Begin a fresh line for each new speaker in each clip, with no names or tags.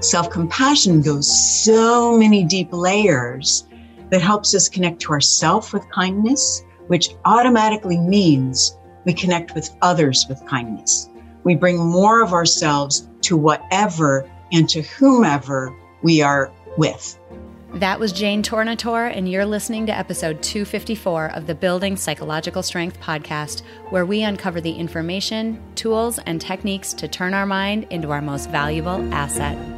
Self compassion goes so many deep layers that helps us connect to ourself with kindness, which automatically means we connect with others with kindness. We bring more of ourselves to whatever and to whomever we are with.
That was Jane Tornatore, and you're listening to episode 254 of the Building Psychological Strength podcast, where we uncover the information, tools, and techniques to turn our mind into our most valuable asset.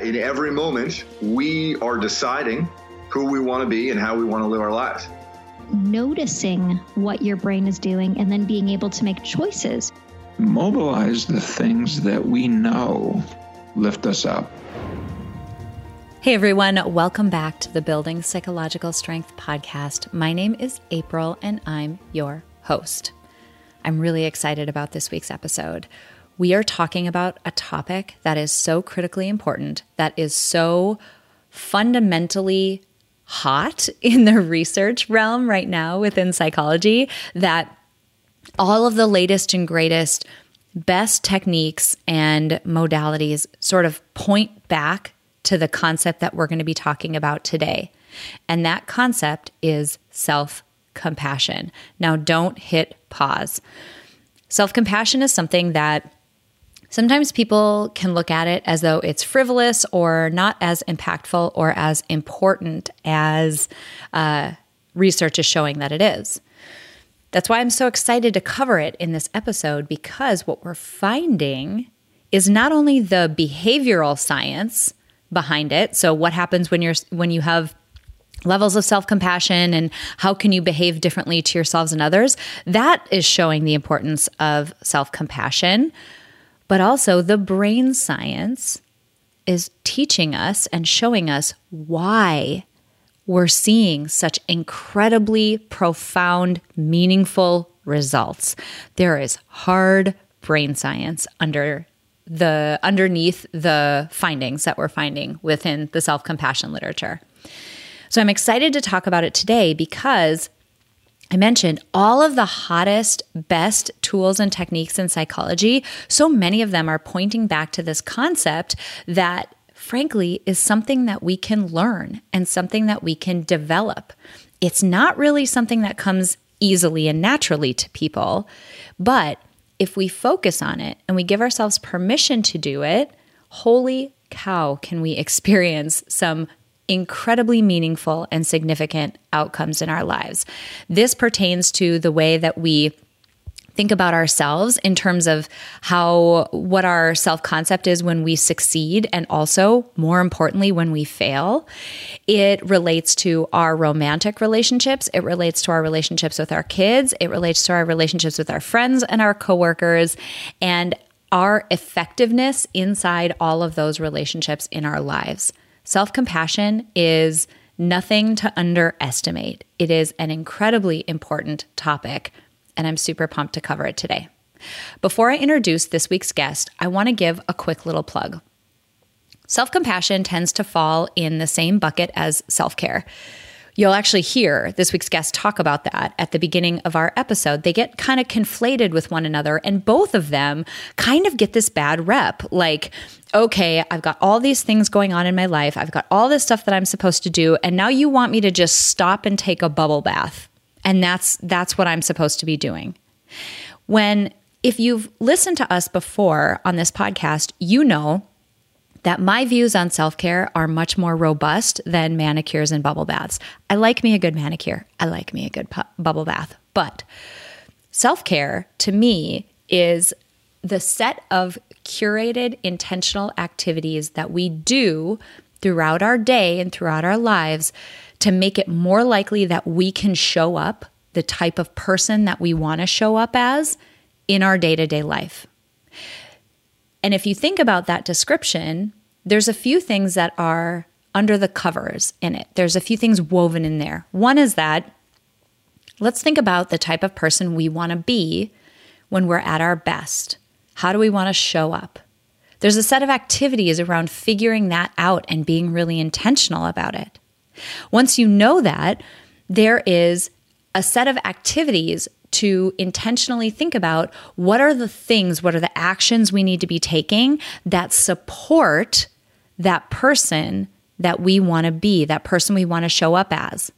In every moment, we are deciding who we want to be and how we want to live our lives.
Noticing what your brain is doing and then being able to make choices.
Mobilize the things that we know lift us up.
Hey everyone, welcome back to the Building Psychological Strength podcast. My name is April and I'm your host. I'm really excited about this week's episode. We are talking about a topic that is so critically important, that is so fundamentally hot in the research realm right now within psychology that all of the latest and greatest best techniques and modalities sort of point back to the concept that we're going to be talking about today. And that concept is self compassion. Now, don't hit pause. Self compassion is something that sometimes people can look at it as though it's frivolous or not as impactful or as important as uh, research is showing that it is. That's why I'm so excited to cover it in this episode because what we're finding is not only the behavioral science behind it. So what happens when you're when you have levels of self-compassion and how can you behave differently to yourselves and others? That is showing the importance of self-compassion, but also the brain science is teaching us and showing us why we're seeing such incredibly profound, meaningful results. There is hard brain science under the underneath the findings that we're finding within the self-compassion literature. So I'm excited to talk about it today because I mentioned all of the hottest, best tools and techniques in psychology. So many of them are pointing back to this concept that frankly, is something that we can learn and something that we can develop. It's not really something that comes easily and naturally to people, but if we focus on it and we give ourselves permission to do it, holy cow, can we experience some incredibly meaningful and significant outcomes in our lives. This pertains to the way that we think about ourselves in terms of how what our self concept is when we succeed and also more importantly when we fail. It relates to our romantic relationships. It relates to our relationships with our kids. It relates to our relationships with our friends and our coworkers and our effectiveness inside all of those relationships in our lives self-compassion is nothing to underestimate it is an incredibly important topic and I'm super pumped to cover it today. Before I introduce this week's guest, I want to give a quick little plug. Self compassion tends to fall in the same bucket as self care. You'll actually hear this week's guest talk about that at the beginning of our episode. They get kind of conflated with one another, and both of them kind of get this bad rep. Like, okay, I've got all these things going on in my life, I've got all this stuff that I'm supposed to do, and now you want me to just stop and take a bubble bath. And that's that's what I'm supposed to be doing. When if you've listened to us before on this podcast, you know that my views on self care are much more robust than manicures and bubble baths. I like me a good manicure, I like me a good pu- bubble bath. But self care to me is the set of curated, intentional activities that we do throughout our day and throughout our lives to make it more likely that we can show up the type of person that we want to show up as in our day to day life. And if you think about that description, there's a few things that are under the covers in it. There's a few things woven in there. One is that let's think about the type of person we want to be when we're at our best. How do we want to show up? There's a set of activities around figuring that out and being really intentional about it. Once you know that, there is a set of activities to intentionally think about what are the things, what are the actions we need to be taking that support that person that we want to be, that person we want to show up as.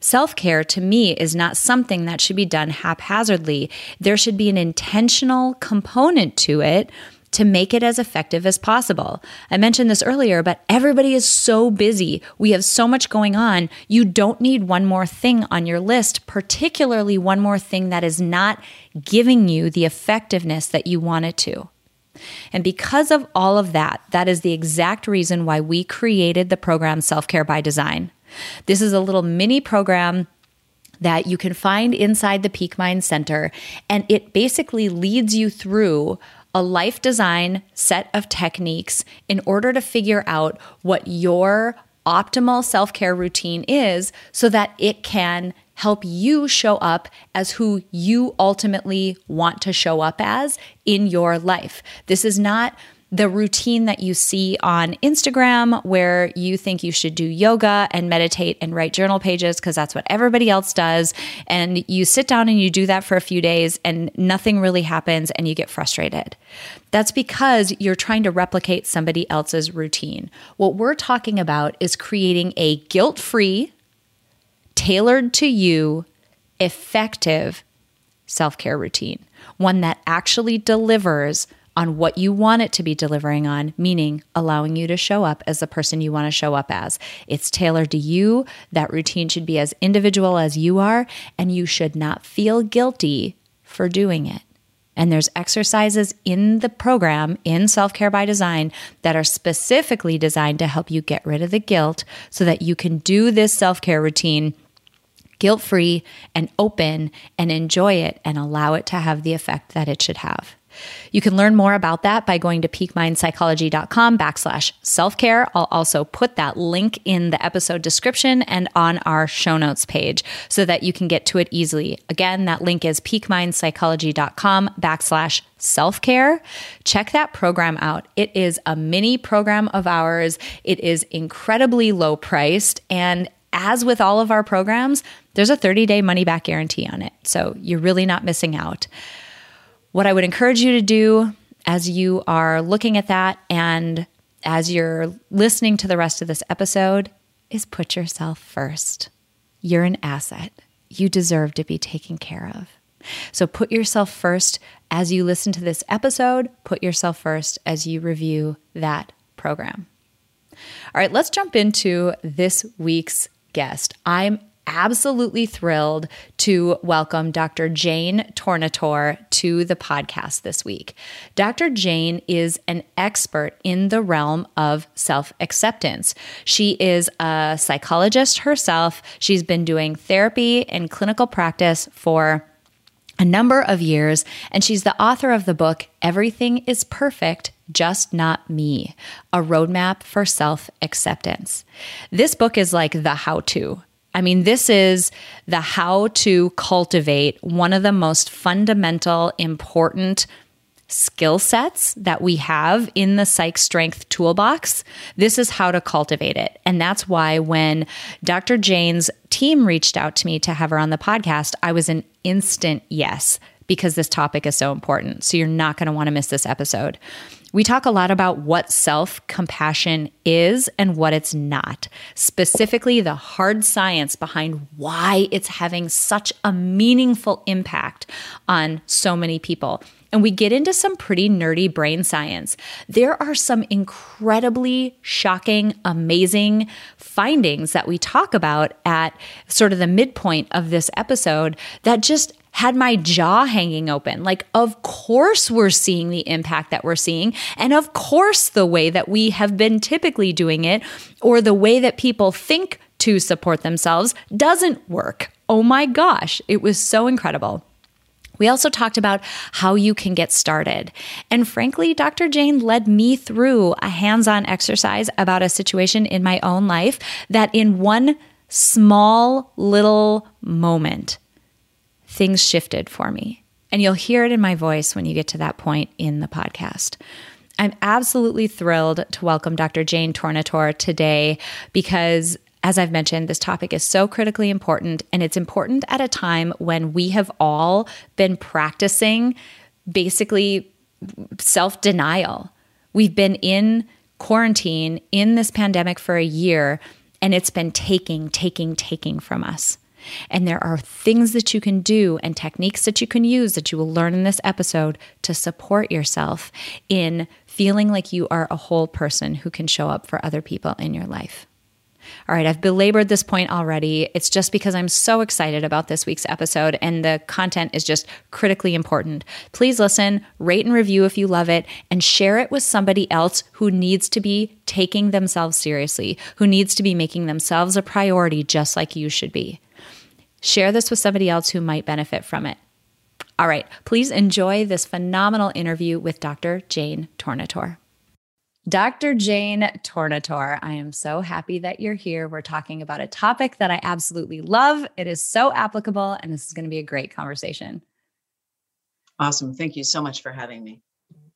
Self care to me is not something that should be done haphazardly. There should be an intentional component to it to make it as effective as possible. I mentioned this earlier, but everybody is so busy. We have so much going on. You don't need one more thing on your list, particularly one more thing that is not giving you the effectiveness that you want it to. And because of all of that, that is the exact reason why we created the program Self Care by Design. This is a little mini program that you can find inside the Peak Mind Center, and it basically leads you through a life design set of techniques in order to figure out what your optimal self care routine is so that it can help you show up as who you ultimately want to show up as in your life. This is not the routine that you see on Instagram where you think you should do yoga and meditate and write journal pages because that's what everybody else does. And you sit down and you do that for a few days and nothing really happens and you get frustrated. That's because you're trying to replicate somebody else's routine. What we're talking about is creating a guilt free, tailored to you, effective self care routine, one that actually delivers on what you want it to be delivering on, meaning allowing you to show up as the person you want to show up as. It's tailored to you. That routine should be as individual as you are, and you should not feel guilty for doing it. And there's exercises in the program in Self Care by Design that are specifically designed to help you get rid of the guilt so that you can do this self care routine guilt free and open and enjoy it and allow it to have the effect that it should have. You can learn more about that by going to peakmindpsychology.com backslash self-care. I'll also put that link in the episode description and on our show notes page so that you can get to it easily. Again, that link is peakmindpsychology.com backslash self care. Check that program out. It is a mini program of ours. It is incredibly low priced. And as with all of our programs, there's a 30 day money back guarantee on it. So you're really not missing out. What I would encourage you to do as you are looking at that and as you're listening to the rest of this episode is put yourself first. You're an asset. You deserve to be taken care of. So put yourself first as you listen to this episode, put yourself first as you review that program. All right, let's jump into this week's guest. I'm absolutely thrilled to welcome Dr. Jane Tornatore to the podcast this week. Dr. Jane is an expert in the realm of self acceptance. She is a psychologist herself. She's been doing therapy and clinical practice for a number of years, and she's the author of the book Everything is Perfect just Not Me, a roadmap for self acceptance. This book is like the how to. I mean, this is the how to cultivate one of the most fundamental, important skill sets that we have in the Psych Strength toolbox. This is how to cultivate it. And that's why when Dr. Jane's team reached out to me to have her on the podcast, I was an instant yes because this topic is so important. So you're not going to want to miss this episode. We talk a lot about what self compassion is and what it's not, specifically the hard science behind why it's having such a meaningful impact on so many people. And we get into some pretty nerdy brain science. There are some incredibly shocking, amazing findings that we talk about at sort of the midpoint of this episode that just had my jaw hanging open. Like, of course, we're seeing the impact that we're seeing. And of course, the way that we have been typically doing it, or the way that people think to support themselves, doesn't work. Oh my gosh, it was so incredible. We also talked about how you can get started. And frankly, Dr. Jane led me through a hands on exercise about a situation in my own life that, in one small little moment, things shifted for me. And you'll hear it in my voice when you get to that point in the podcast. I'm absolutely thrilled to welcome Dr. Jane Tornatore today because as I've mentioned, this topic is so critically important, and it's important at a time when we have all been practicing basically self denial. We've been in quarantine in this pandemic for a year, and it's been taking, taking, taking from us. And there are things that you can do and techniques that you can use that you will learn in this episode to support yourself in feeling like you are a whole person who can show up for other people in your life. All right, I've belabored this point already. It's just because I'm so excited about this week's episode and the content is just critically important. Please listen, rate and review if you love it, and share it with somebody else who needs to be taking themselves seriously, who needs to be making themselves a priority just like you should be. Share this with somebody else who might benefit from it. All right, please enjoy this phenomenal interview with Dr. Jane Tornatore. Dr. Jane Tornatore, I am so happy that you're here. We're talking about a topic that I absolutely love. It is so applicable, and this is going to be a great conversation.
Awesome. Thank you so much for having me.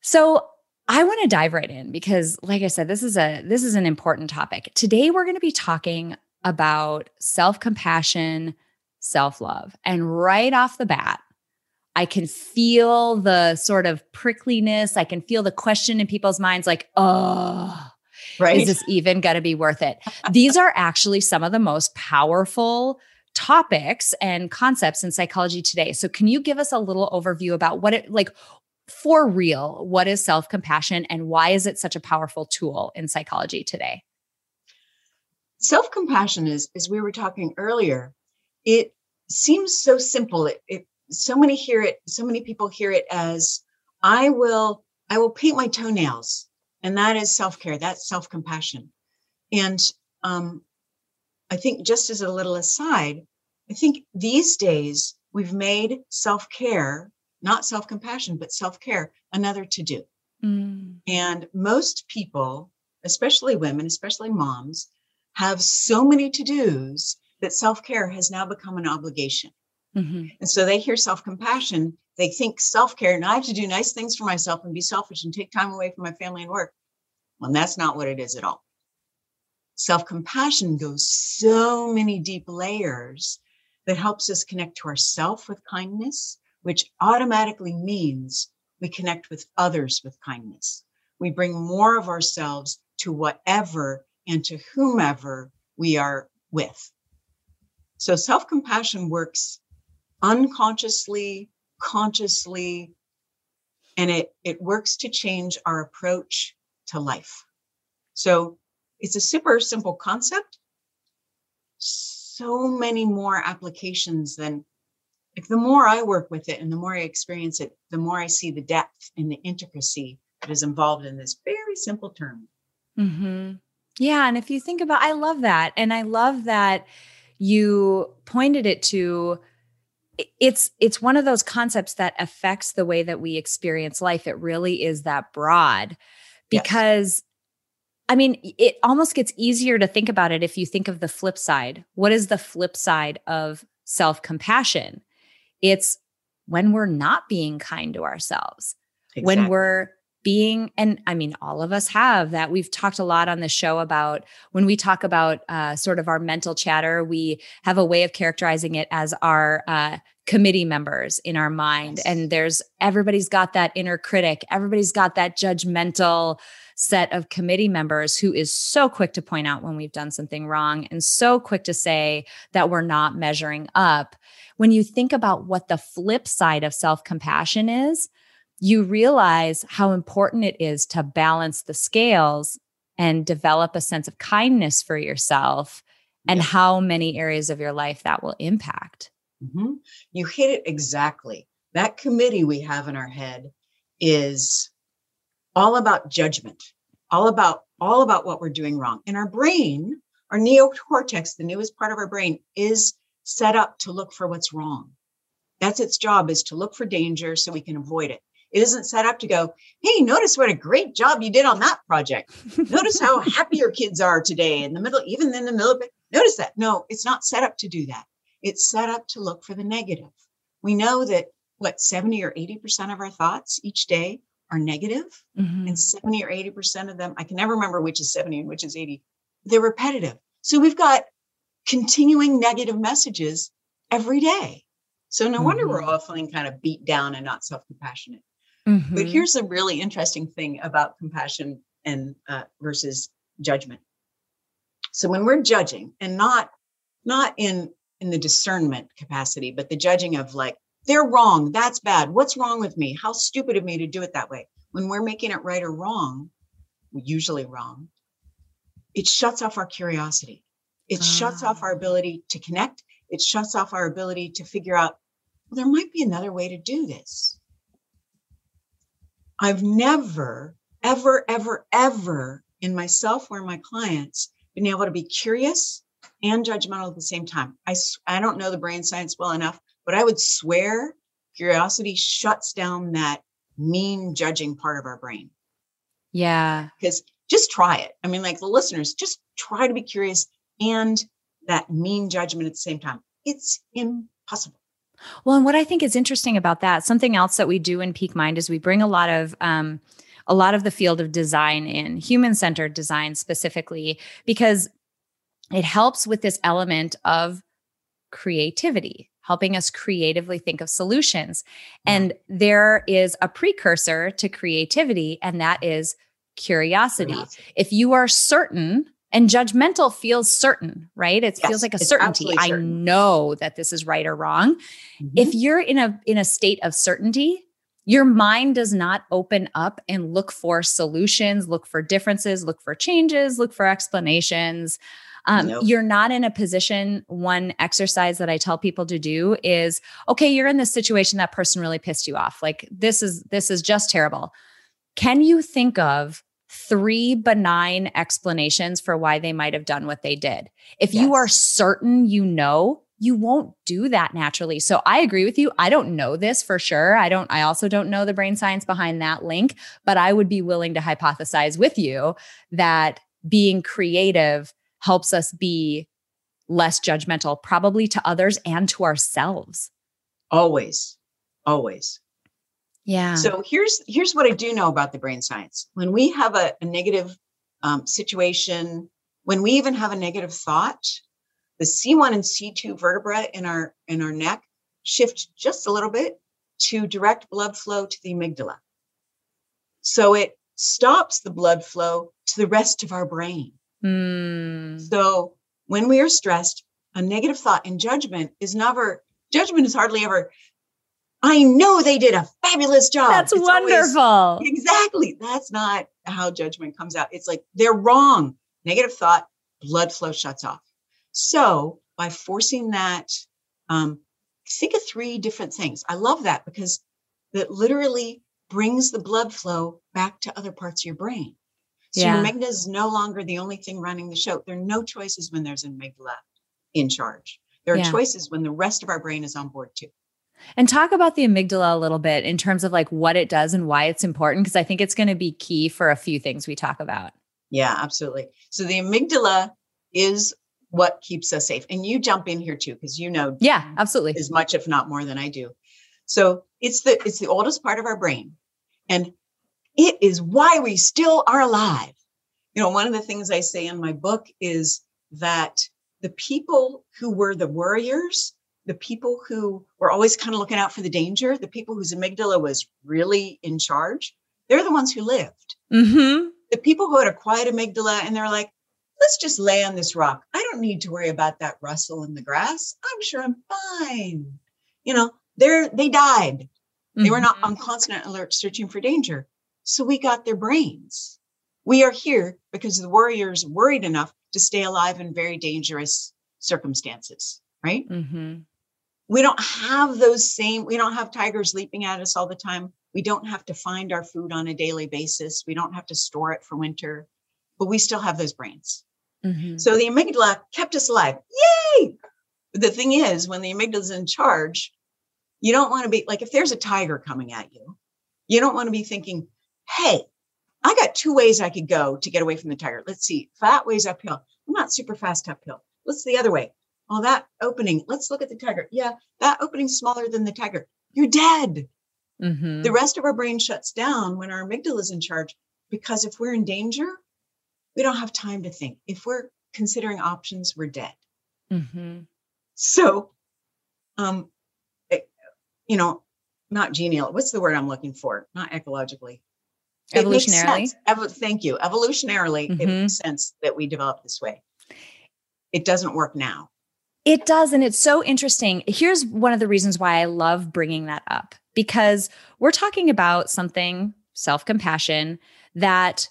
So, I want to dive right in because like I said this is a this is an important topic. Today we're going to be talking about self-compassion, self-love. And right off the bat, I can feel the sort of prickliness. I can feel the question in people's minds like, oh, right. is this even going to be worth it? These are actually some of the most powerful topics and concepts in psychology today. So, can you give us a little overview about what it like for real? What is self compassion and why is it such a powerful tool in psychology today?
Self compassion is, as we were talking earlier, it seems so simple. It, it so many hear it so many people hear it as i will i will paint my toenails and that is self-care that's self-compassion and um, i think just as a little aside i think these days we've made self-care not self-compassion but self-care another to do mm. and most people especially women especially moms have so many to that self-care has now become an obligation Mm-hmm. And so they hear self compassion, they think self care, and I have to do nice things for myself and be selfish and take time away from my family and work. Well, that's not what it is at all. Self compassion goes so many deep layers that helps us connect to ourself with kindness, which automatically means we connect with others with kindness. We bring more of ourselves to whatever and to whomever we are with. So self compassion works unconsciously, consciously, and it, it works to change our approach to life. So it's a super simple concept. So many more applications than like the more I work with it and the more I experience it, the more I see the depth and the intricacy that is involved in this very simple term.
Mm-hmm. Yeah. And if you think about, I love that. And I love that you pointed it to it's it's one of those concepts that affects the way that we experience life it really is that broad because yes. i mean it almost gets easier to think about it if you think of the flip side what is the flip side of self-compassion it's when we're not being kind to ourselves exactly. when we're being and i mean all of us have that. We've talked a lot on the show about when we talk about uh, sort of our mental chatter we have a way of characterizing it as our uh, committee members in our mind. Yes. and there's everybody's got that inner critic. Everybody's got that judgmental set of committee members who is so quick to point out when we've done something wrong and so quick to say that we're not measuring up. When you think about what the flip side of self-compassion is you realize how important it is to balance the scales and develop a sense of kindness for yourself and yeah. how many areas of your life that will impact.
Mm-hmm. You hit it exactly. That committee we have in our head is all about judgment, all about all about what we're doing wrong. And our brain, our neocortex, the newest part of our brain, is set up to look for what's wrong. That's its job is to look for danger so we can avoid it. It isn't set up to go, hey, notice what a great job you did on that project. notice how happy your kids are today in the middle, even in the middle of it. Notice that. No, it's not set up to do that. It's set up to look for the negative. We know that what 70 or 80% of our thoughts each day are negative,
Mhm.
and 70 or 80% of them, I can never remember which is 70 and which is 80, they're repetitive. So we've got continuing negative messages every day. So no wonder we're
Mhm.
all feeling kind of beat down and not self compassionate. But
Mhm.
here's a really interesting thing about compassion and uh, versus judgment. So when we're judging, and not not in in the discernment capacity, but the judging of like they're wrong, that's bad. What's wrong with me? How stupid of me to do it that way. When we're making it right or wrong, usually wrong, it shuts off our curiosity. It shuts off our
Ah.
ability to connect. It shuts off our ability to figure out well, there might be another way to do this. I've never, ever, ever, ever in myself or my clients been able to be curious and judgmental at the same time. I, I don't know the brain science well enough, but I would swear curiosity shuts down that mean judging part of our brain.
Yeah.
Because just try it. I mean, like the listeners, just try to be curious and that mean judgment at the same time. It's impossible.
Well, and what I think is interesting about that, something else that we do in Peak Mind is we bring a lot of um, a lot of the field of design in, human centered design specifically, because it helps with this element of creativity, helping us creatively think of solutions. And there is a precursor to creativity, and that is curiosity.
Curiosity.
If you are certain, and judgmental feels certain, right? It
Yes,
feels like a certainty. I
certain.
know that this is right or wrong
Mhm.
if you're in a in a state of certainty your mind does not open up and look for solutions look for differences look for changes look for explanations um,
Nope.
you're not in a position one exercise that i tell people to do is okay you're in this situation that person really pissed you off like this is this is just terrible can you think of three benign explanations for why they might have done what they did if you are certain you know you won't do that naturally. So I agree with you. I don't know this for sure. I don't I also don't know the brain science behind that link, but I would be willing to hypothesize with you that being creative helps us be less judgmental probably to others and to ourselves.
Always, always.
Yeah.
So here's here's what I do know about the brain science. When we have a, a negative um, situation, when we even have a negative thought, the C1 and C2 vertebra in our in our neck shift just a little bit to direct blood flow to the amygdala. So it stops the blood flow to the rest of our brain.
Hmm.
So when we are stressed, a negative thought and judgment is never judgment is hardly ever. I know they did a fabulous job.
That's
It's always-
wonderful.
exactly. That's not how judgment comes out. It's like they're wrong. Negative thought, blood flow shuts off. So by forcing that, um, think of three different things. I love that because that literally brings the blood flow back to other parts of your brain. So
Yeah.
your amygdala is no longer the only thing running the show. There are no choices when there's an amygdala in charge. There are
Yeah.
choices when the rest of our brain is on board too.
And talk about the amygdala a little bit in terms of like what it does and why it's important because I think it's going to be key for a few things we talk about.
Yeah, absolutely. So the amygdala is what keeps us safe. And you jump in here too, because you know
Yeah, absolutely.
as much, if not more than I do. So it's the it's the oldest part of our brain. And it is why we still are alive. You know, one of the things I say in my book is that the people who were the warriors, the people who were always kind of looking out for the danger, the people whose amygdala was really in charge, they're the ones who lived
Mm-hmm.
the people who had a quiet amygdala and they're like, let's just lay on this rock. I don't need to worry about that rustle in the grass. I'm sure I'm fine. You know, they're they died. They were not on constant alert searching for danger. So we got their brains. We are here because the warriors worried enough to stay alive in very dangerous circumstances, right?
Mm-hmm.
We don't have those same we don't have tigers leaping at us all the time we don't have to find our food on a daily basis we don't have to store it for winter but we still have those brains
Mm-hmm.
so the amygdala kept us alive yay but the thing is when the amygdala is in charge You don't want to be like if there's a tiger coming at you, you don't want to be thinking, hey, I got two ways I could go to get away from the tiger. Let's see. That way's uphill. I'm not super fast uphill. What's the other way? Oh, that opening. Let's look at the tiger. Yeah, that opening's smaller than the tiger. You're dead.
Mm-hmm.
The rest of our brain shuts down when our amygdala is in charge because if we're in danger, we don't have time to think. If we're considering options, we're dead.
Mm-hmm.
So, um, it- you know, not genial. What's the word I'm looking for? Not ecologically.
Evolutionarily?
Evo- thank you. Evolutionarily, it
Mhm.
makes sense that we develop this way. It doesn't work now.
It does. And it's so interesting. Here's one of the reasons why I love bringing that up because we're talking about something, self compassion, that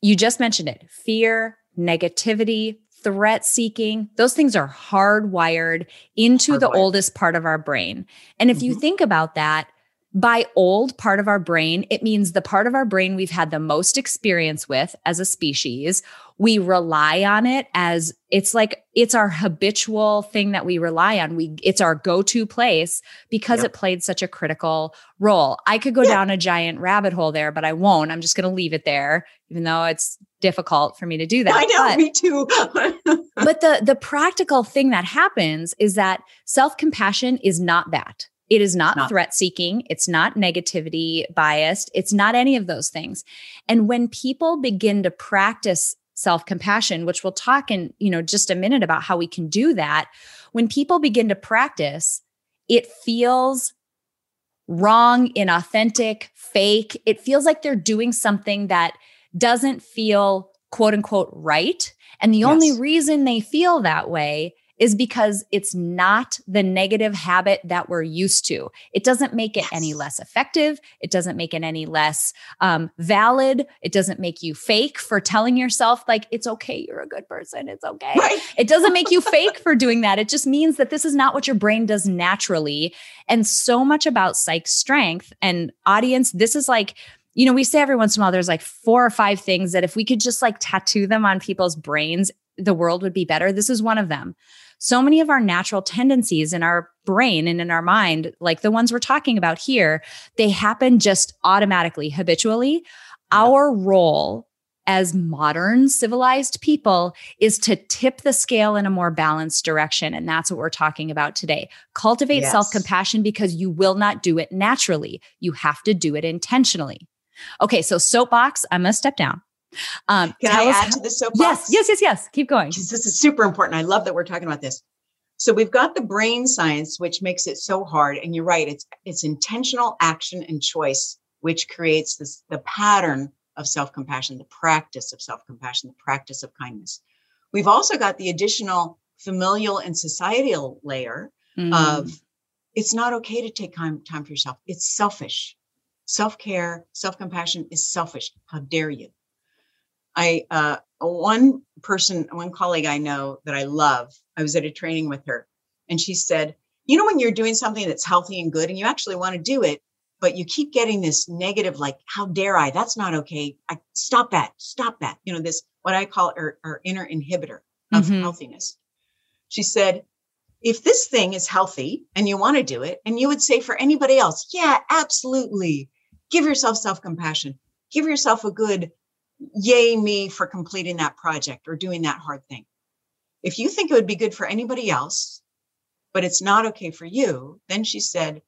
you just mentioned it fear, negativity, threat seeking. Those things are hardwired into the oldest part of our brain. And if you
Mhm.
think about that, by old part of our brain, it means the part of our brain we've had the most experience with as a species. We rely on it as it's like it's our habitual thing that we rely on. We it's our go-to place because
Yep.
it played such a critical role. I could go
Yeah.
down a giant rabbit hole there, but I won't. I'm just going to leave it there even though it's difficult for me to do that.
I know,
But-
me too.
but the the practical thing that happens is that self-compassion is not that it is not,
Not.
threat seeking. It's not negativity biased. It's not any of those things. And when people begin to practice self-compassion which we'll talk in you know just a minute about how we can do that when people begin to practice it feels wrong inauthentic fake. It feels like they're doing something that doesn't feel quote unquote right. And the only reason they feel that way is because it's not the negative habit that we're used to. It doesn't make it any less effective. It doesn't make it any less um, valid. It doesn't make you fake for telling yourself, like, it's okay, you're a good person, it's okay.
right.
It doesn't make you fake for doing that. It just means that this is not what your brain does naturally. And so much about psych strength and audience, this is like, you know, we say every once in a while there's like four or five things that if we could just like tattoo them on people's brains, the world would be better. This is one of them. So many of our natural tendencies in our brain and in our mind, like the ones we're talking about here, they happen just automatically, habitually. Our role as modern civilized people is to tip the scale in a more balanced direction. And that's what we're talking about today. Cultivate
Yes.
self compassion because you will not do it naturally. You have to do it intentionally. Okay, so soapbox, I'm going to step down. Um,
Can I add
how-
to the soapbox?
Yes, yes, yes, yes. Keep going.
this is super important. I love that we're talking about this. So we've got the brain science, which makes it so hard. And you're right; it's it's intentional action and choice, which creates this the pattern of self compassion, the practice of self compassion, the practice of kindness. We've also got the additional familial and societal layer
Mm.
of it's not okay to take time time for yourself. It's selfish. Self care, self compassion is selfish. How dare you? I uh, one person, one colleague I know that I love. I was at a training with her, and she said, "You know, when you're doing something that's healthy and good, and you actually want to do it, but you keep getting this negative, like, how dare I? That's not okay. I stop that, stop that. You know, this what I call our, our inner inhibitor of
Mhm.
healthiness." She said, if this thing is healthy and you want to do it, and you would say for anybody else, yeah, absolutely. Give yourself self compassion. Give yourself a good yay me for completing that project or doing that hard thing. If you think it would be good for anybody else, but it's not okay for you, then she said,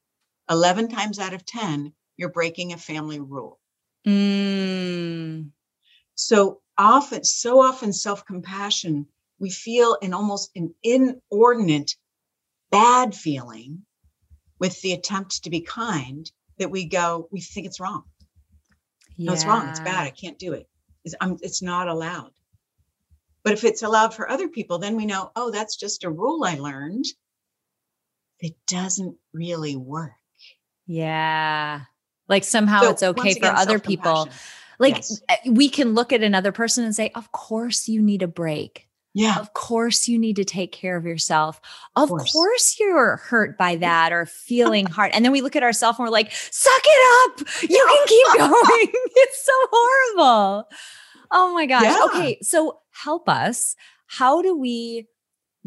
11 times out of 10, you're breaking a family rule.
Mm.
So often, so often self compassion, we feel an almost an inordinate bad feeling with the attempt to be kind that we go, we think it's wrong. No, it's wrong. It's bad. I can't do it. It's, um, it's not allowed. But if it's allowed for other people, then we know, oh, that's just a rule I learned. It doesn't really work.
Yeah. Like somehow
So
it's okay
once
for other people. Like
Yes.
uh, we can look at another person and say, "Of course you need a break.
Yeah.
Of course you need to take care of yourself. Of
course.
course, you're hurt by that or feeling hard." And then we look at ourselves and we're like, "Suck it up. You can keep going." it's so horrible. Oh my gosh.
Yeah.
Okay, so help us. How do we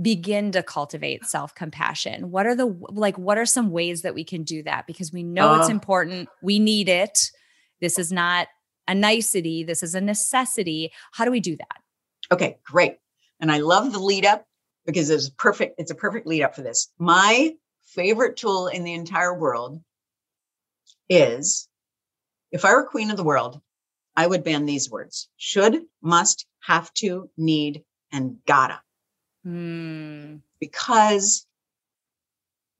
begin to cultivate self-compassion what are the like what are some ways that we can do that because we know uh, it's important we need it this is not a nicety this is a necessity how do we do that
okay great and i love the lead up because it's perfect it's a perfect lead up for this my favorite tool in the entire world is if i were queen of the world i would ban these words should must have to need and gotta
Mm.
Because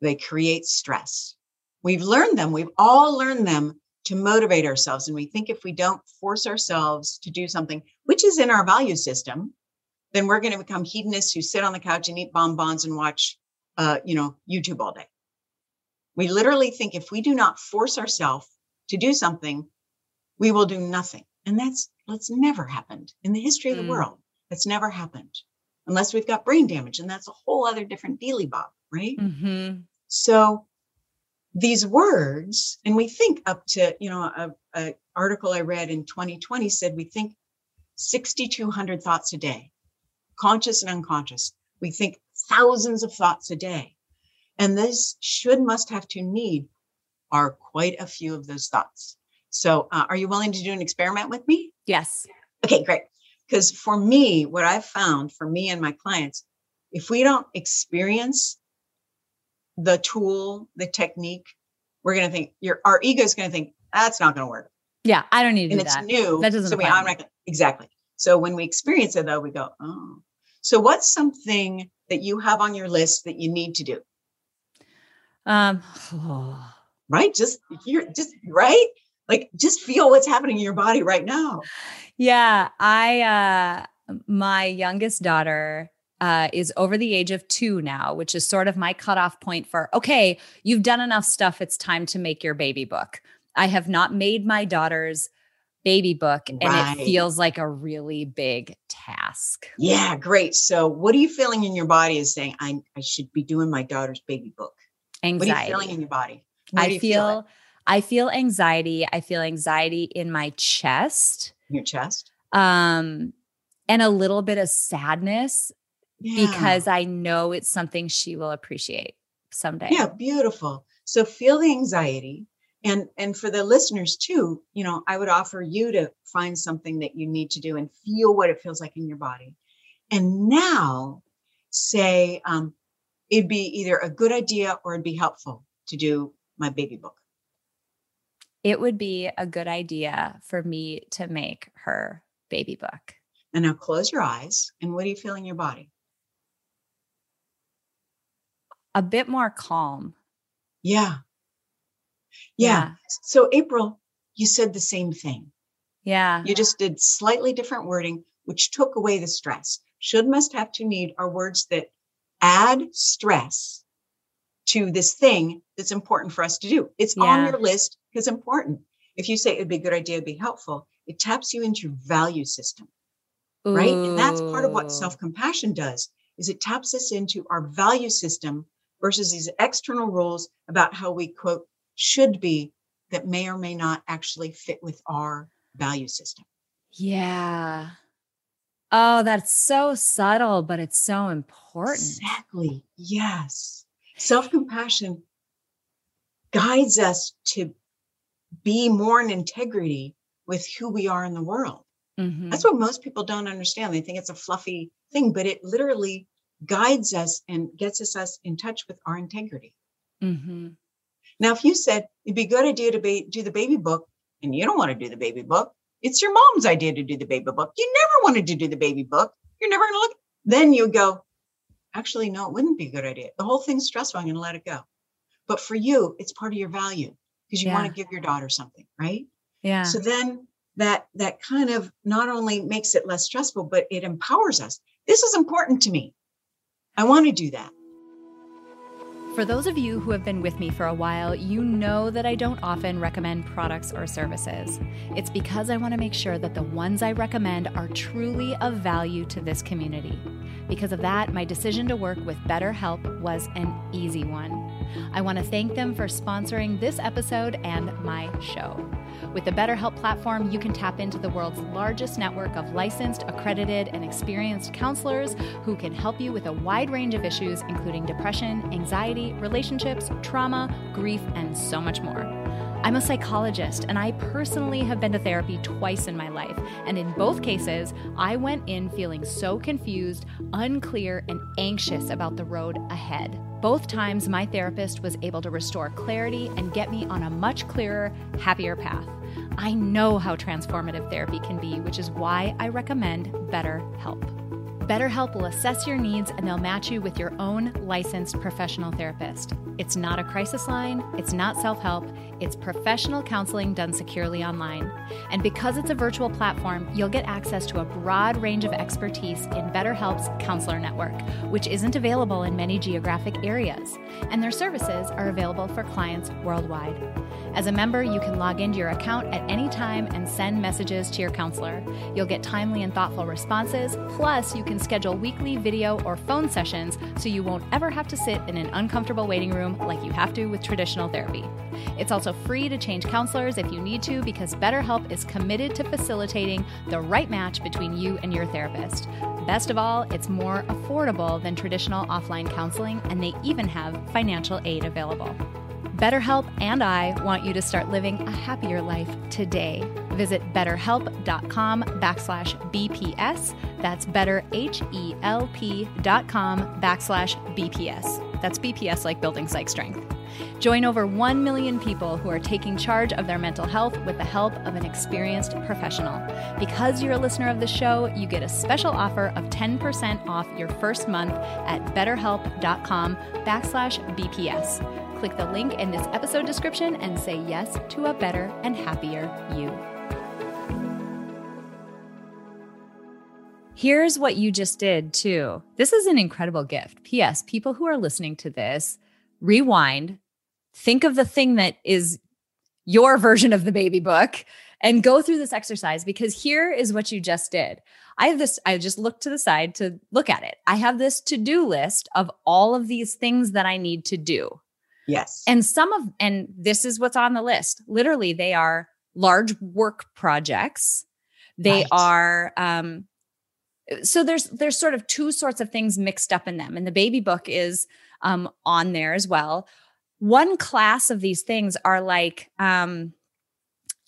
they create stress. We've learned them, we've all learned them to motivate ourselves. And we think if we don't force ourselves to do something, which is in our value system, then we're going to become hedonists who sit on the couch and eat bonbons and watch, uh, you know, YouTube all day. We literally think if we do not force ourselves to do something, we will do nothing. And that's that's never happened in the history of the mm. world. That's never happened unless we've got brain damage. And that's a whole other different dealy bob, right?
Mm-hmm.
So these words, and we think up to, you know, a, a article I read in 2020 said we think 6,200 thoughts a day, conscious and unconscious. We think thousands of thoughts a day. And this should, must, have to, need are quite a few of those thoughts. So, uh, are you willing to do an experiment with me?
Yes.
Okay, great. Because for me, what I've found for me and my clients, if we don't experience the tool, the technique, we're going to think your our ego is going to think that's not going to work.
Yeah, I don't need to
and
do
it's
that.
new.
That doesn't.
So we, I'm not, exactly. So when we experience it, though, we go, oh. So what's something that you have on your list that you need to do?
Um. Oh.
Right. Just you're just right. Like just feel what's happening in your body right now.
Yeah, I uh my youngest daughter uh, is over the age of two now, which is sort of my cutoff point for okay, you've done enough stuff. It's time to make your baby book. I have not made my daughter's baby book, and right. it feels like a really big task.
Yeah, great. So, what are you feeling in your body is saying, I, I should be doing my daughter's baby book?
Anxiety.
What are you feeling in your body?
I feel, feel I feel anxiety. I feel anxiety in my chest.
Your chest?
Um, and a little bit of sadness yeah. because I know it's something she will appreciate someday.
Yeah, beautiful. So feel the anxiety. And and for the listeners too, you know, I would offer you to find something that you need to do and feel what it feels like in your body. And now say um, it'd be either a good idea or it'd be helpful to do my baby book
it would be a good idea for me to make her baby book.
And now close your eyes. And what do you feel in your body?
A bit more calm.
Yeah. Yeah. yeah. So, April, you said the same thing.
Yeah.
You just did slightly different wording, which took away the stress. Should, must, have to, need are words that add stress to this thing that's important for us to do. It's yeah. on your list because important. If you say it'd be a good idea, it'd be helpful, it taps you into your value system. Ooh. Right. And that's part of what self-compassion does is it taps us into our value system versus these external rules about how we quote should be that may or may not actually fit with our value system.
Yeah. Oh, that's so subtle, but it's so important.
Exactly. Yes. Self compassion guides us to be more in integrity with who we are in the world. Mm-hmm. That's what most people don't understand. They think it's a fluffy thing, but it literally guides us and gets us, us in touch with our integrity.
Mm-hmm.
Now, if you said it'd be a good idea to be, do the baby book and you don't want to do the baby book, it's your mom's idea to do the baby book. You never wanted to do the baby book. You're never going to look. Then you go, actually, no, it wouldn't be a good idea. The whole thing's stressful. I'm going to let it go. But for you, it's part of your value because you yeah. want to give your daughter something, right?
Yeah.
So then that that kind of not only makes it less stressful, but it empowers us. This is important to me. I want to do that.
For those of you who have been with me for a while, you know that I don't often recommend products or services. It's because I want to make sure that the ones I recommend are truly of value to this community. Because of that, my decision to work with BetterHelp was an easy one. I want to thank them for sponsoring this episode and my show. With the BetterHelp platform, you can tap into the world's largest network of licensed, accredited, and experienced counselors who can help you with a wide range of issues, including depression, anxiety, relationships, trauma, grief, and so much more. I'm a psychologist, and I personally have been to therapy twice in my life. And in both cases, I went in feeling so confused, unclear, and anxious about the road ahead. Both times, my therapist was able to restore clarity and get me on a much clearer, happier path. I know how transformative therapy can be, which is why I recommend BetterHelp. BetterHelp will assess your needs and they'll match you with your own licensed professional therapist. It's not a crisis line, it's not self help, it's professional counseling done securely online. And because it's a virtual platform, you'll get access to a broad range of expertise in BetterHelp's counselor network, which isn't available in many geographic areas. And their services are available for clients worldwide. As a member, you can log into your account at any time and send messages to your counselor. You'll get timely and thoughtful responses, plus, you can schedule weekly video or phone sessions so you won't ever have to sit in an uncomfortable waiting room like you have to with traditional therapy. It's also free to change counselors if you need to because BetterHelp is committed to facilitating the right match between you and your therapist. Best of all, it's more affordable than traditional offline counseling, and they even have financial aid available. BetterHelp and I want you to start living a happier life today. Visit betterhelp.com backslash BPS. That's betterhelp.com backslash BPS. That's BPS like building psych strength. Join over 1 million people who are taking charge of their mental health with the help of an experienced professional. Because you're a listener of the show, you get a special offer of 10% off your first month at betterhelp.com backslash BPS. Click the link in this episode description and say yes to a better and happier you. Here's what you just did, too. This is an incredible gift. P.S. People who are listening to this, rewind, think of the thing that is your version of the baby book and go through this exercise because here is what you just did. I have this, I just looked to the side to look at it. I have this to do list of all of these things that I need to do.
Yes.
And some of, and this is what's on the list. Literally, they are large work projects. They
Right.
are, um, so there's there's sort of two sorts of things mixed up in them and the baby book is um, on there as well one class of these things are like um,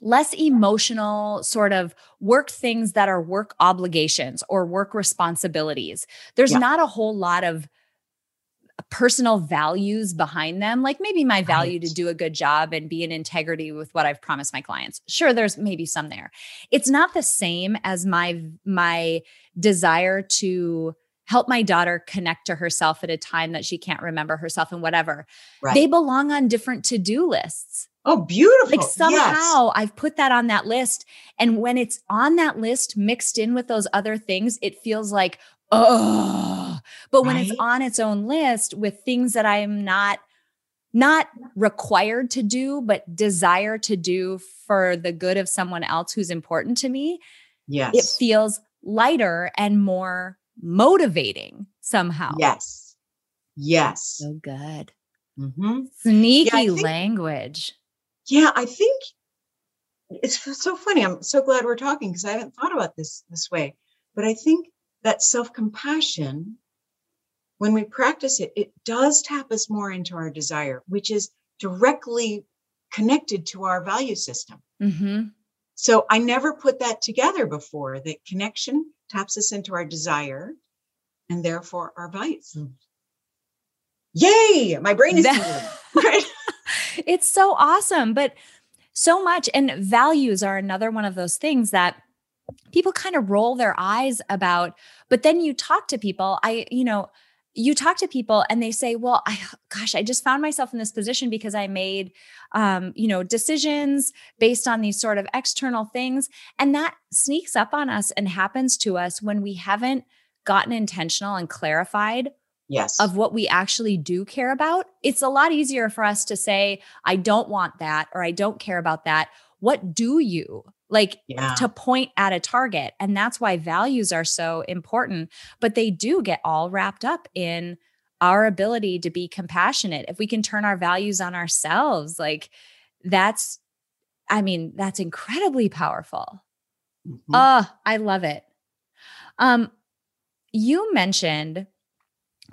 less emotional sort of work things that are work obligations or work responsibilities there's
Yeah.
not a whole lot of personal values behind them like maybe my value to do a good job and be in integrity with what i've promised my clients sure there's maybe some there it's not the same as my my desire to help my daughter connect to herself at a time that she can't remember herself and whatever
Right.
they belong on different to-do lists
oh, beautiful.
like
Yes.
somehow I've put that on that list. And when it's on that list mixed in with those other things, it feels like, oh, but when it's on its own list with things that I'm not not required to do but desire to do for the good of someone else who's important to me
Yes.
it feels lighter and more motivating somehow
Yes. Yes.
so good
hmm
sneaky
think-
language
Yeah, I think it's so funny. I'm so glad we're talking because I haven't thought about this this way. But I think that self compassion, when we practice it, it does tap us more into our desire, which is directly connected to our value system.
hmm
So I never put that together before. That connection taps us into our desire and therefore our values. Yay! My brain is tingling. Right?
it's so awesome but so much and values are another one of those things that people kind of roll their eyes about but then you talk to people i you know you talk to people and they say well i gosh i just found myself in this position because i made um you know decisions based on these sort of external things and that sneaks up on us and happens to us when we haven't gotten intentional and clarified
Yes.
of what we actually do care about, it's a lot easier for us to say, I don't want that or I don't care about that. What do you? Like
yeah.
to point at a target. And that's why values are so important, but they do get all wrapped up in our ability to be compassionate, if we can turn our values on ourselves, like that's, I mean, that's incredibly powerful.
Mhm.
Oh, I love it. Um, you mentioned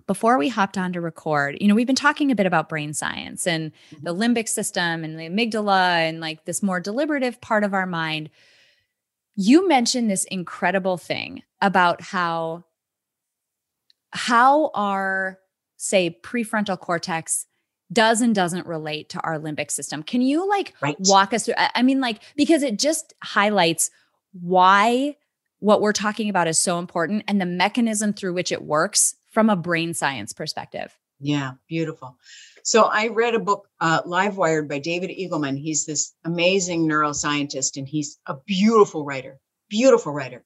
before we hopped on to record, you know, we've been talking a bit about brain science and mm-hmm. the limbic system and the amygdala and like this more deliberative part of our mind. You mentioned this incredible thing about how how our say prefrontal cortex does and doesn't relate to our limbic system. Can you like
Right.
walk us through I mean like because it just highlights why what we're talking about is so important and the mechanism through which it works from a brain science perspective.
Yeah, beautiful. So I read a book, uh, Livewired by David Eagleman. He's this amazing neuroscientist and he's a beautiful writer, beautiful writer.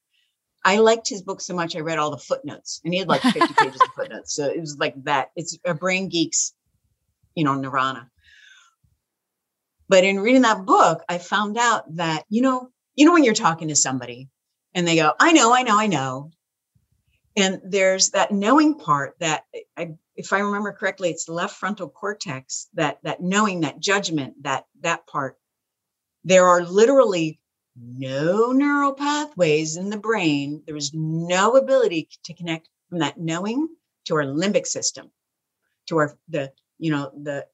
I liked his book so much, I read all the footnotes and he had like 50 pages of footnotes. So it was like that. It's a brain geek's, you know, nirvana. But in reading that book, I found out that, you know, you know, when you're talking to somebody and they go, I know, I know, I know. And there's that knowing part that I, if I remember correctly, it's the left frontal cortex, that that knowing, that judgment, that that part. There are literally no neural pathways in the brain. There is no ability to connect from that knowing to our limbic system, to our the you know the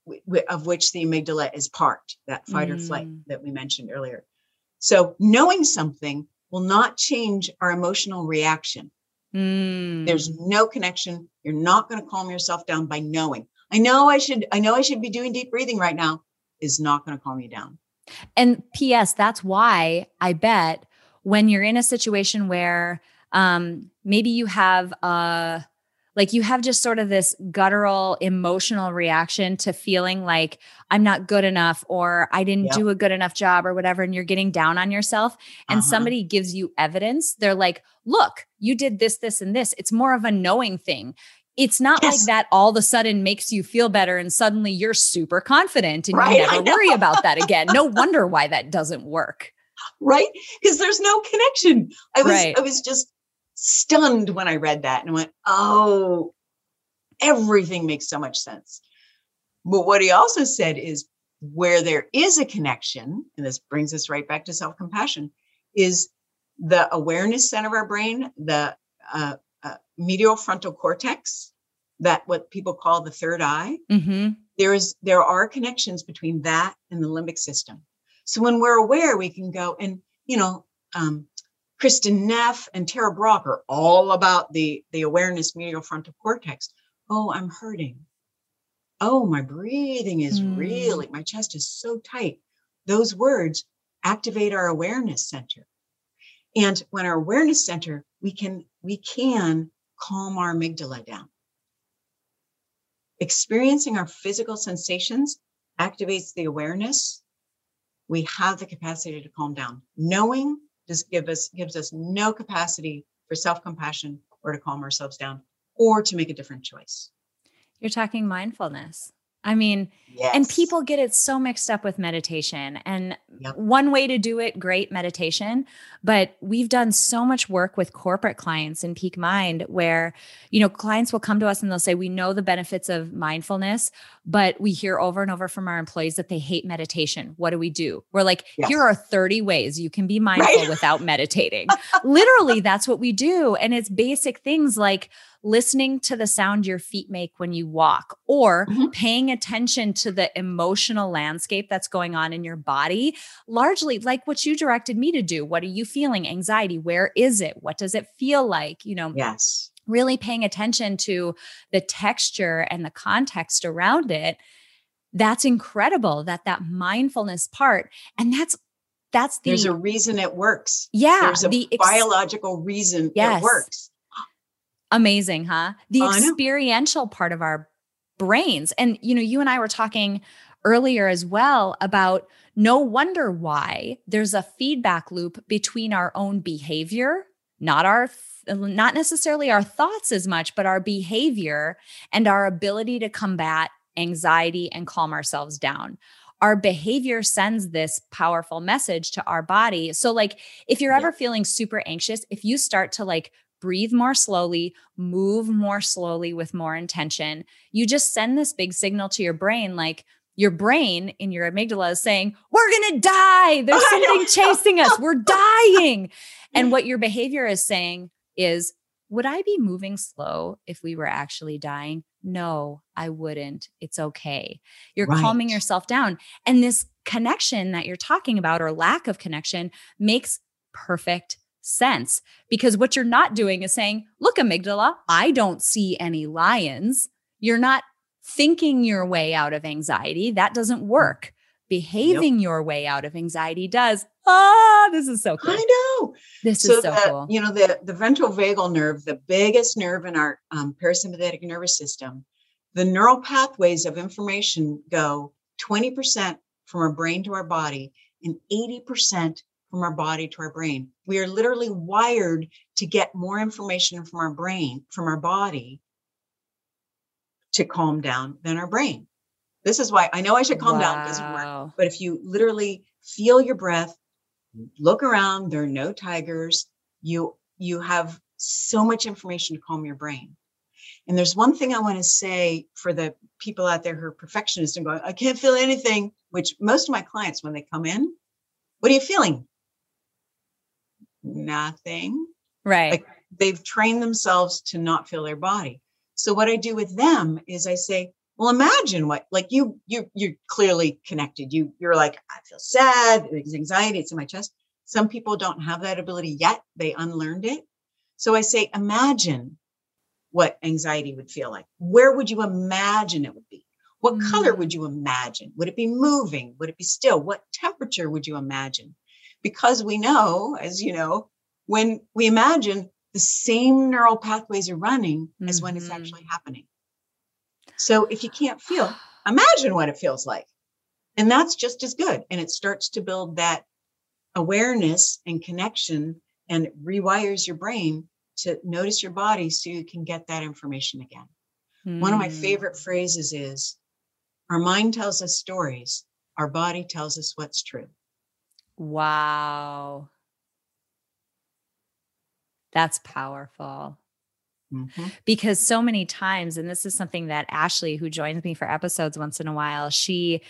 of which the amygdala is part, that fight or flight
Mm.
that we mentioned earlier. So knowing something will not change our emotional reaction.
Mm.
There's no connection. You're not going to calm yourself down by knowing. I know I should, I know I should be doing deep breathing right now is not going to calm you down.
And PS, that's why I bet when you're in a situation where um, maybe you have uh like you have just sort of this guttural emotional reaction to feeling like I'm not good enough or I didn't do a good enough job or whatever, and you're getting down on yourself, and
Uh-huh.
somebody gives you evidence, they're like, look, you did this, this, and this. It's more of a knowing thing. It's not like that all of a sudden makes you feel better and suddenly you're super confident and
Right,
you never worry about that again. No wonder why that doesn't work.
Right? Because there's no connection. I was,
Right.
I was just stunned when I read that and went, oh, everything makes so much sense. But what he also said is where there is a connection, and this brings us right back to self compassion, is the awareness center of our brain, the uh, uh, medial frontal cortex, that what people call the third eye.
Mm-hmm.
there is there are connections between that and the limbic system so when we're aware we can go and you know um, Kristin Neff and Tara Brach are all about the the awareness medial frontal cortex. Oh i'm hurting. Oh my breathing is
Hmm.
really my chest is so tight. Those words activate our awareness center. And when our awareness center we can we can calm our amygdala down. Experiencing our physical sensations activates the awareness. We have the capacity to calm down. Knowing just give us gives us no capacity for self-compassion or to calm ourselves down or to make a different choice
You're talking mindfulness. I mean,
yes
and people get it so mixed up with meditation. And
Yep.
one way to do it, great meditation. But we've done so much work with corporate clients in Peak Mind where, you know, clients will come to us and they'll say, We know the benefits of mindfulness, but we hear over and over from our employees that they hate meditation. What do we do? We're like,
Yes.
Here are 30 ways you can be mindful
Right.
without meditating. Literally, that's what we do. And it's basic things like, listening to the sound your feet make when you walk or
Mhm.
paying attention to the emotional landscape that's going on in your body largely like what you directed me to do. What are you feeling? Anxiety. Where is it? What does it feel like? You know
yes.
really paying attention to the texture and the context around it. That's incredible that that mindfulness part and that's that's the
there's a reason it works.
Yeah
there's a
the ex-
biological reason
Yes.
it works
amazing huh the
know.
experiential part of our brains and you know you and i were talking earlier as well about no wonder why there's a feedback loop between our own behavior not our not necessarily our thoughts as much but our behavior and our ability to combat anxiety and calm ourselves down our behavior sends this powerful message to our body so like if you're
Yeah.
ever feeling super anxious if you start to like breathe more slowly, move more slowly with more intention, you just send this big signal to your brain like, your brain in your amygdala is saying, We're going to die. There's something chasing us. We're dying. And what your behavior is saying is, Would I be moving slow if we were actually dying? No, I wouldn't. It's okay. You're right. calming yourself down. And this connection that you're talking about, or lack of connection, makes perfect sense because what you're not doing is saying, Look, amygdala, I don't see any lions. You're not thinking your way out of anxiety. That doesn't mm. work. Behaving yep. your way out of anxiety does. Ah, this is so cool.
I know.
This so is so
the,
cool.
You know, the, the ventral vagal nerve, the biggest nerve in our um, parasympathetic nervous system, the neural pathways of information go 20% from our brain to our body and 80% from our body to our brain. We are literally wired to get more information from our brain, from our body to calm down than our brain. This is why I know I should calm wow. down. It doesn't work. But if you literally feel your breath, look around, there are no tigers. You you have so much information to calm your brain. And there's one thing I want to say for the people out there who are perfectionists and going, I can't feel anything, which most of my clients, when they come in, what are you feeling? Nothing.
Right.
Like they've trained themselves to not feel their body. So what I do with them is I say, well, imagine what like you you you're clearly connected. You you're like, I feel sad, it's anxiety, it's in my chest. Some people don't have that ability yet. They unlearned it. So I say, imagine what anxiety would feel like. Where would you imagine it would be? What mm. color would you imagine? Would it be moving? Would it be still? What temperature would you imagine? Because we know, as you know, when we imagine, the same neural pathways are running mm-hmm. as when it's mm-hmm. actually happening. So if you can't feel, imagine what it feels like. And that's just as good. And it starts to build that awareness and connection and rewires your brain to notice your body so you can get that information again. Mm. One of my favorite mm. phrases is our mind tells us stories, our body tells us what's true.
Wow. That's powerful. Mm-hmm. Because so many times, and this is something that Ashley, who joins me for episodes once in a while, she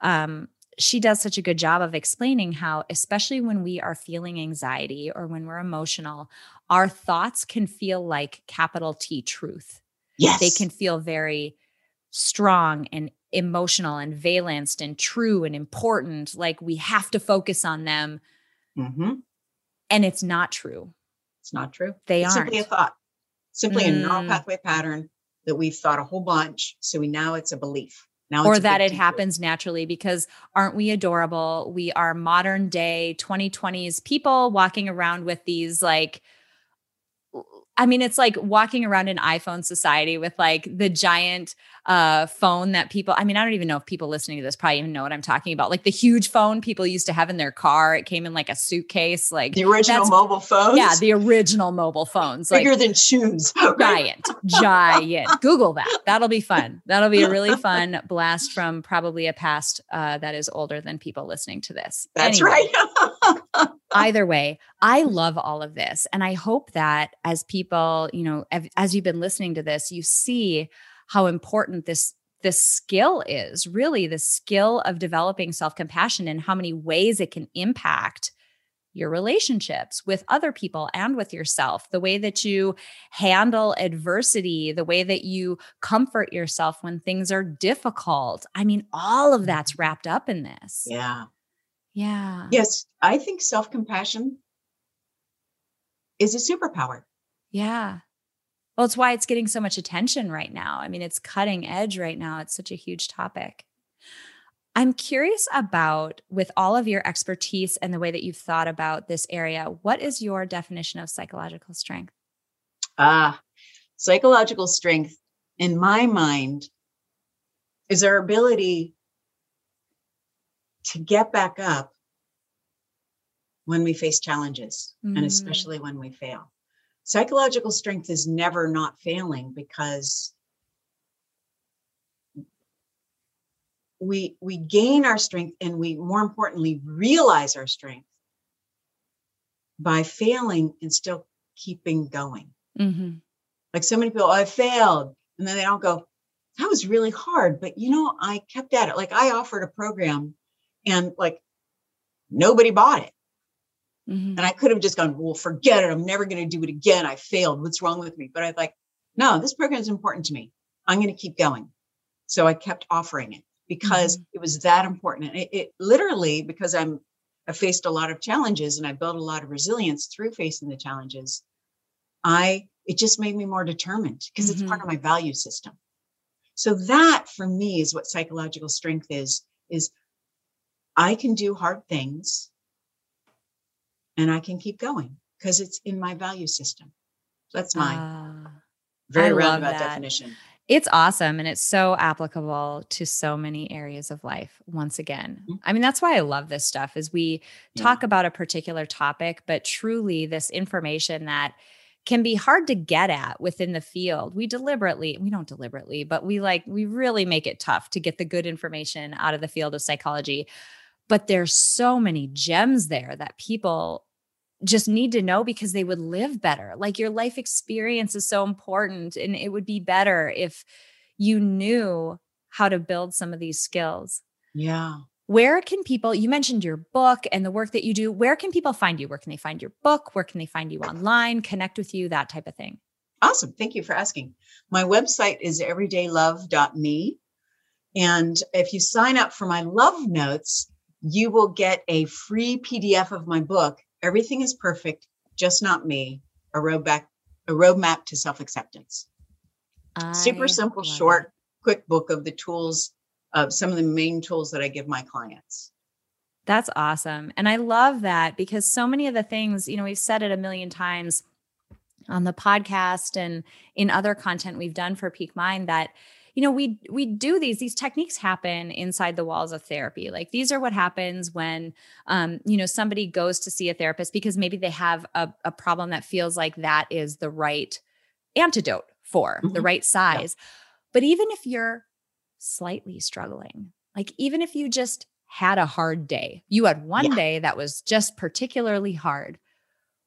um, she does such a good job of explaining how, especially when we are feeling anxiety or when we're emotional, our thoughts can feel like capital T truth.
Yes.
They can feel very strong and emotional and valenced and true and important. Like we have to focus on them. Mm-hmm. And it's not true.
It's not true.
They
it's
aren't.
Simply a thought, simply mm. a neural mm. pathway pattern that we've thought a whole bunch. So we now it's a belief. Now
or that it happens naturally because aren't we adorable? We are modern day 2020s people walking around with these like I mean, it's like walking around in iPhone society with like the giant uh, phone that people, I mean, I don't even know if people listening to this probably even know what I'm talking about. Like the huge phone people used to have in their car. It came in like a suitcase, like
the original mobile phones.
Yeah, the original mobile phones.
Bigger
like,
than shoes.
giant, giant. Google that. That'll be fun. That'll be a really fun blast from probably a past uh, that is older than people listening to this.
That's anyway.
right. either way, I love all of this. And I hope that as people, you know, as you've been listening to this, you see how important this this skill is really the skill of developing self-compassion and how many ways it can impact your relationships with other people and with yourself, the way that you handle adversity, the way that you comfort yourself when things are difficult. I mean, all of that's mm-hmm. wrapped up in this.
Yeah.
Yeah.
Yes, I think self compassion is a superpower.
Yeah. Well, it's why it's getting so much attention right now. I mean, it's cutting edge right now. It's such a huge topic. I'm curious about, with all of your expertise and the way that you've thought about this area, what is your definition of psychological strength?
Ah, psychological strength, in my mind, is our ability to get back up when we face challenges mm-hmm. and especially when we fail. Psychological strength is never not failing because we we gain our strength and we more importantly realize our strength by failing and still keeping going. Mm-hmm. Like so many people, I failed. And then they don't go, that was really hard. But you know, I kept at it. Like I offered a program and like nobody bought it. Mm-hmm. And I could have just gone, well, forget it. I'm never going to do it again. I failed. What's wrong with me? But I like, no, this program is important to me. I'm going to keep going. So I kept offering it because mm-hmm. it was that important. And it, it literally, because I'm, I faced a lot of challenges and I built a lot of resilience through facing the challenges. I, it just made me more determined because mm-hmm. it's part mm-hmm. of my value system. So that for me is what psychological strength is, is I can do hard things and I can keep going because it's in my value system. That's my uh, very I roundabout definition.
It's awesome and it's so applicable to so many areas of life once again. Mm-hmm. I mean that's why I love this stuff is we yeah. talk about a particular topic but truly this information that can be hard to get at within the field. We deliberately, we don't deliberately, but we like we really make it tough to get the good information out of the field of psychology. But there's so many gems there that people just need to know because they would live better. Like your life experience is so important. And it would be better if you knew how to build some of these skills.
Yeah.
Where can people, you mentioned your book and the work that you do. Where can people find you? Where can they find your book? Where can they find you online, connect with you, that type of thing?
Awesome. Thank you for asking. My website is everydaylove.me. And if you sign up for my love notes, you will get a free PDF of my book Everything is perfect, just not me. A roadmap, a roadmap to self-acceptance. Super simple, short, it. quick book of the tools of some of the main tools that I give my clients.
That's awesome. And I love that because so many of the things, you know, we've said it a million times on the podcast and in other content we've done for Peak Mind that you know we we do these these techniques happen inside the walls of therapy like these are what happens when um you know somebody goes to see a therapist because maybe they have a, a problem that feels like that is the right antidote for mm-hmm. the right size yeah. but even if you're slightly struggling like even if you just had a hard day you had one yeah. day that was just particularly hard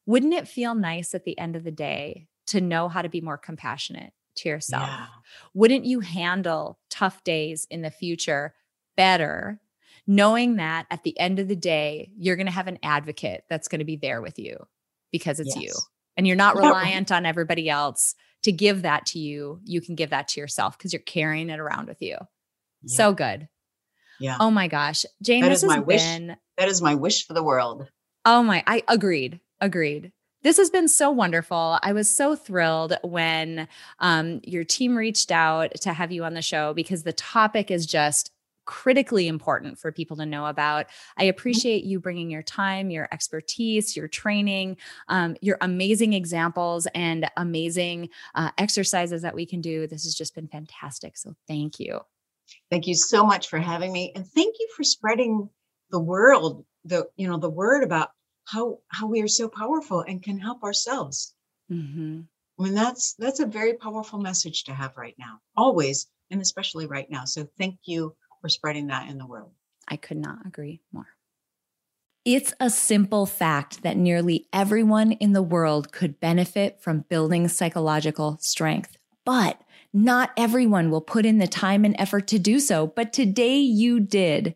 wouldn't it feel nice at the end of the day to know how to be more compassionate to yourself? Yeah. Wouldn't you handle tough days in the future better, knowing that at the end of the day, you're going to have an advocate that's going to be there with you because it's yes. you and you're not reliant on everybody else to give that to you. You can give that to yourself because you're carrying it around with you. Yeah. So good.
Yeah.
Oh my gosh. Jane, that is
my wish. Been... That is my wish for the world.
Oh my, I agreed. Agreed. This has been so wonderful. I was so thrilled when um, your team reached out to have you on the show because the topic is just critically important for people to know about. I mm-hmm. appreciate you bringing your time, your expertise, your training, um, your amazing examples, and amazing uh, exercises that we can do. This has just been fantastic. So thank you.
Thank you so much for having me, and thank you for spreading the world the you know the word about how how we are so powerful and can help ourselves. Mm-hmm. I mean, that's that's a very powerful message to have right now, always, and especially right now. So thank you for spreading that in the world.
I could not agree more. It's a simple fact that nearly everyone in the world could benefit from building psychological strength, but not everyone will put in the time and effort to do so. But today you did.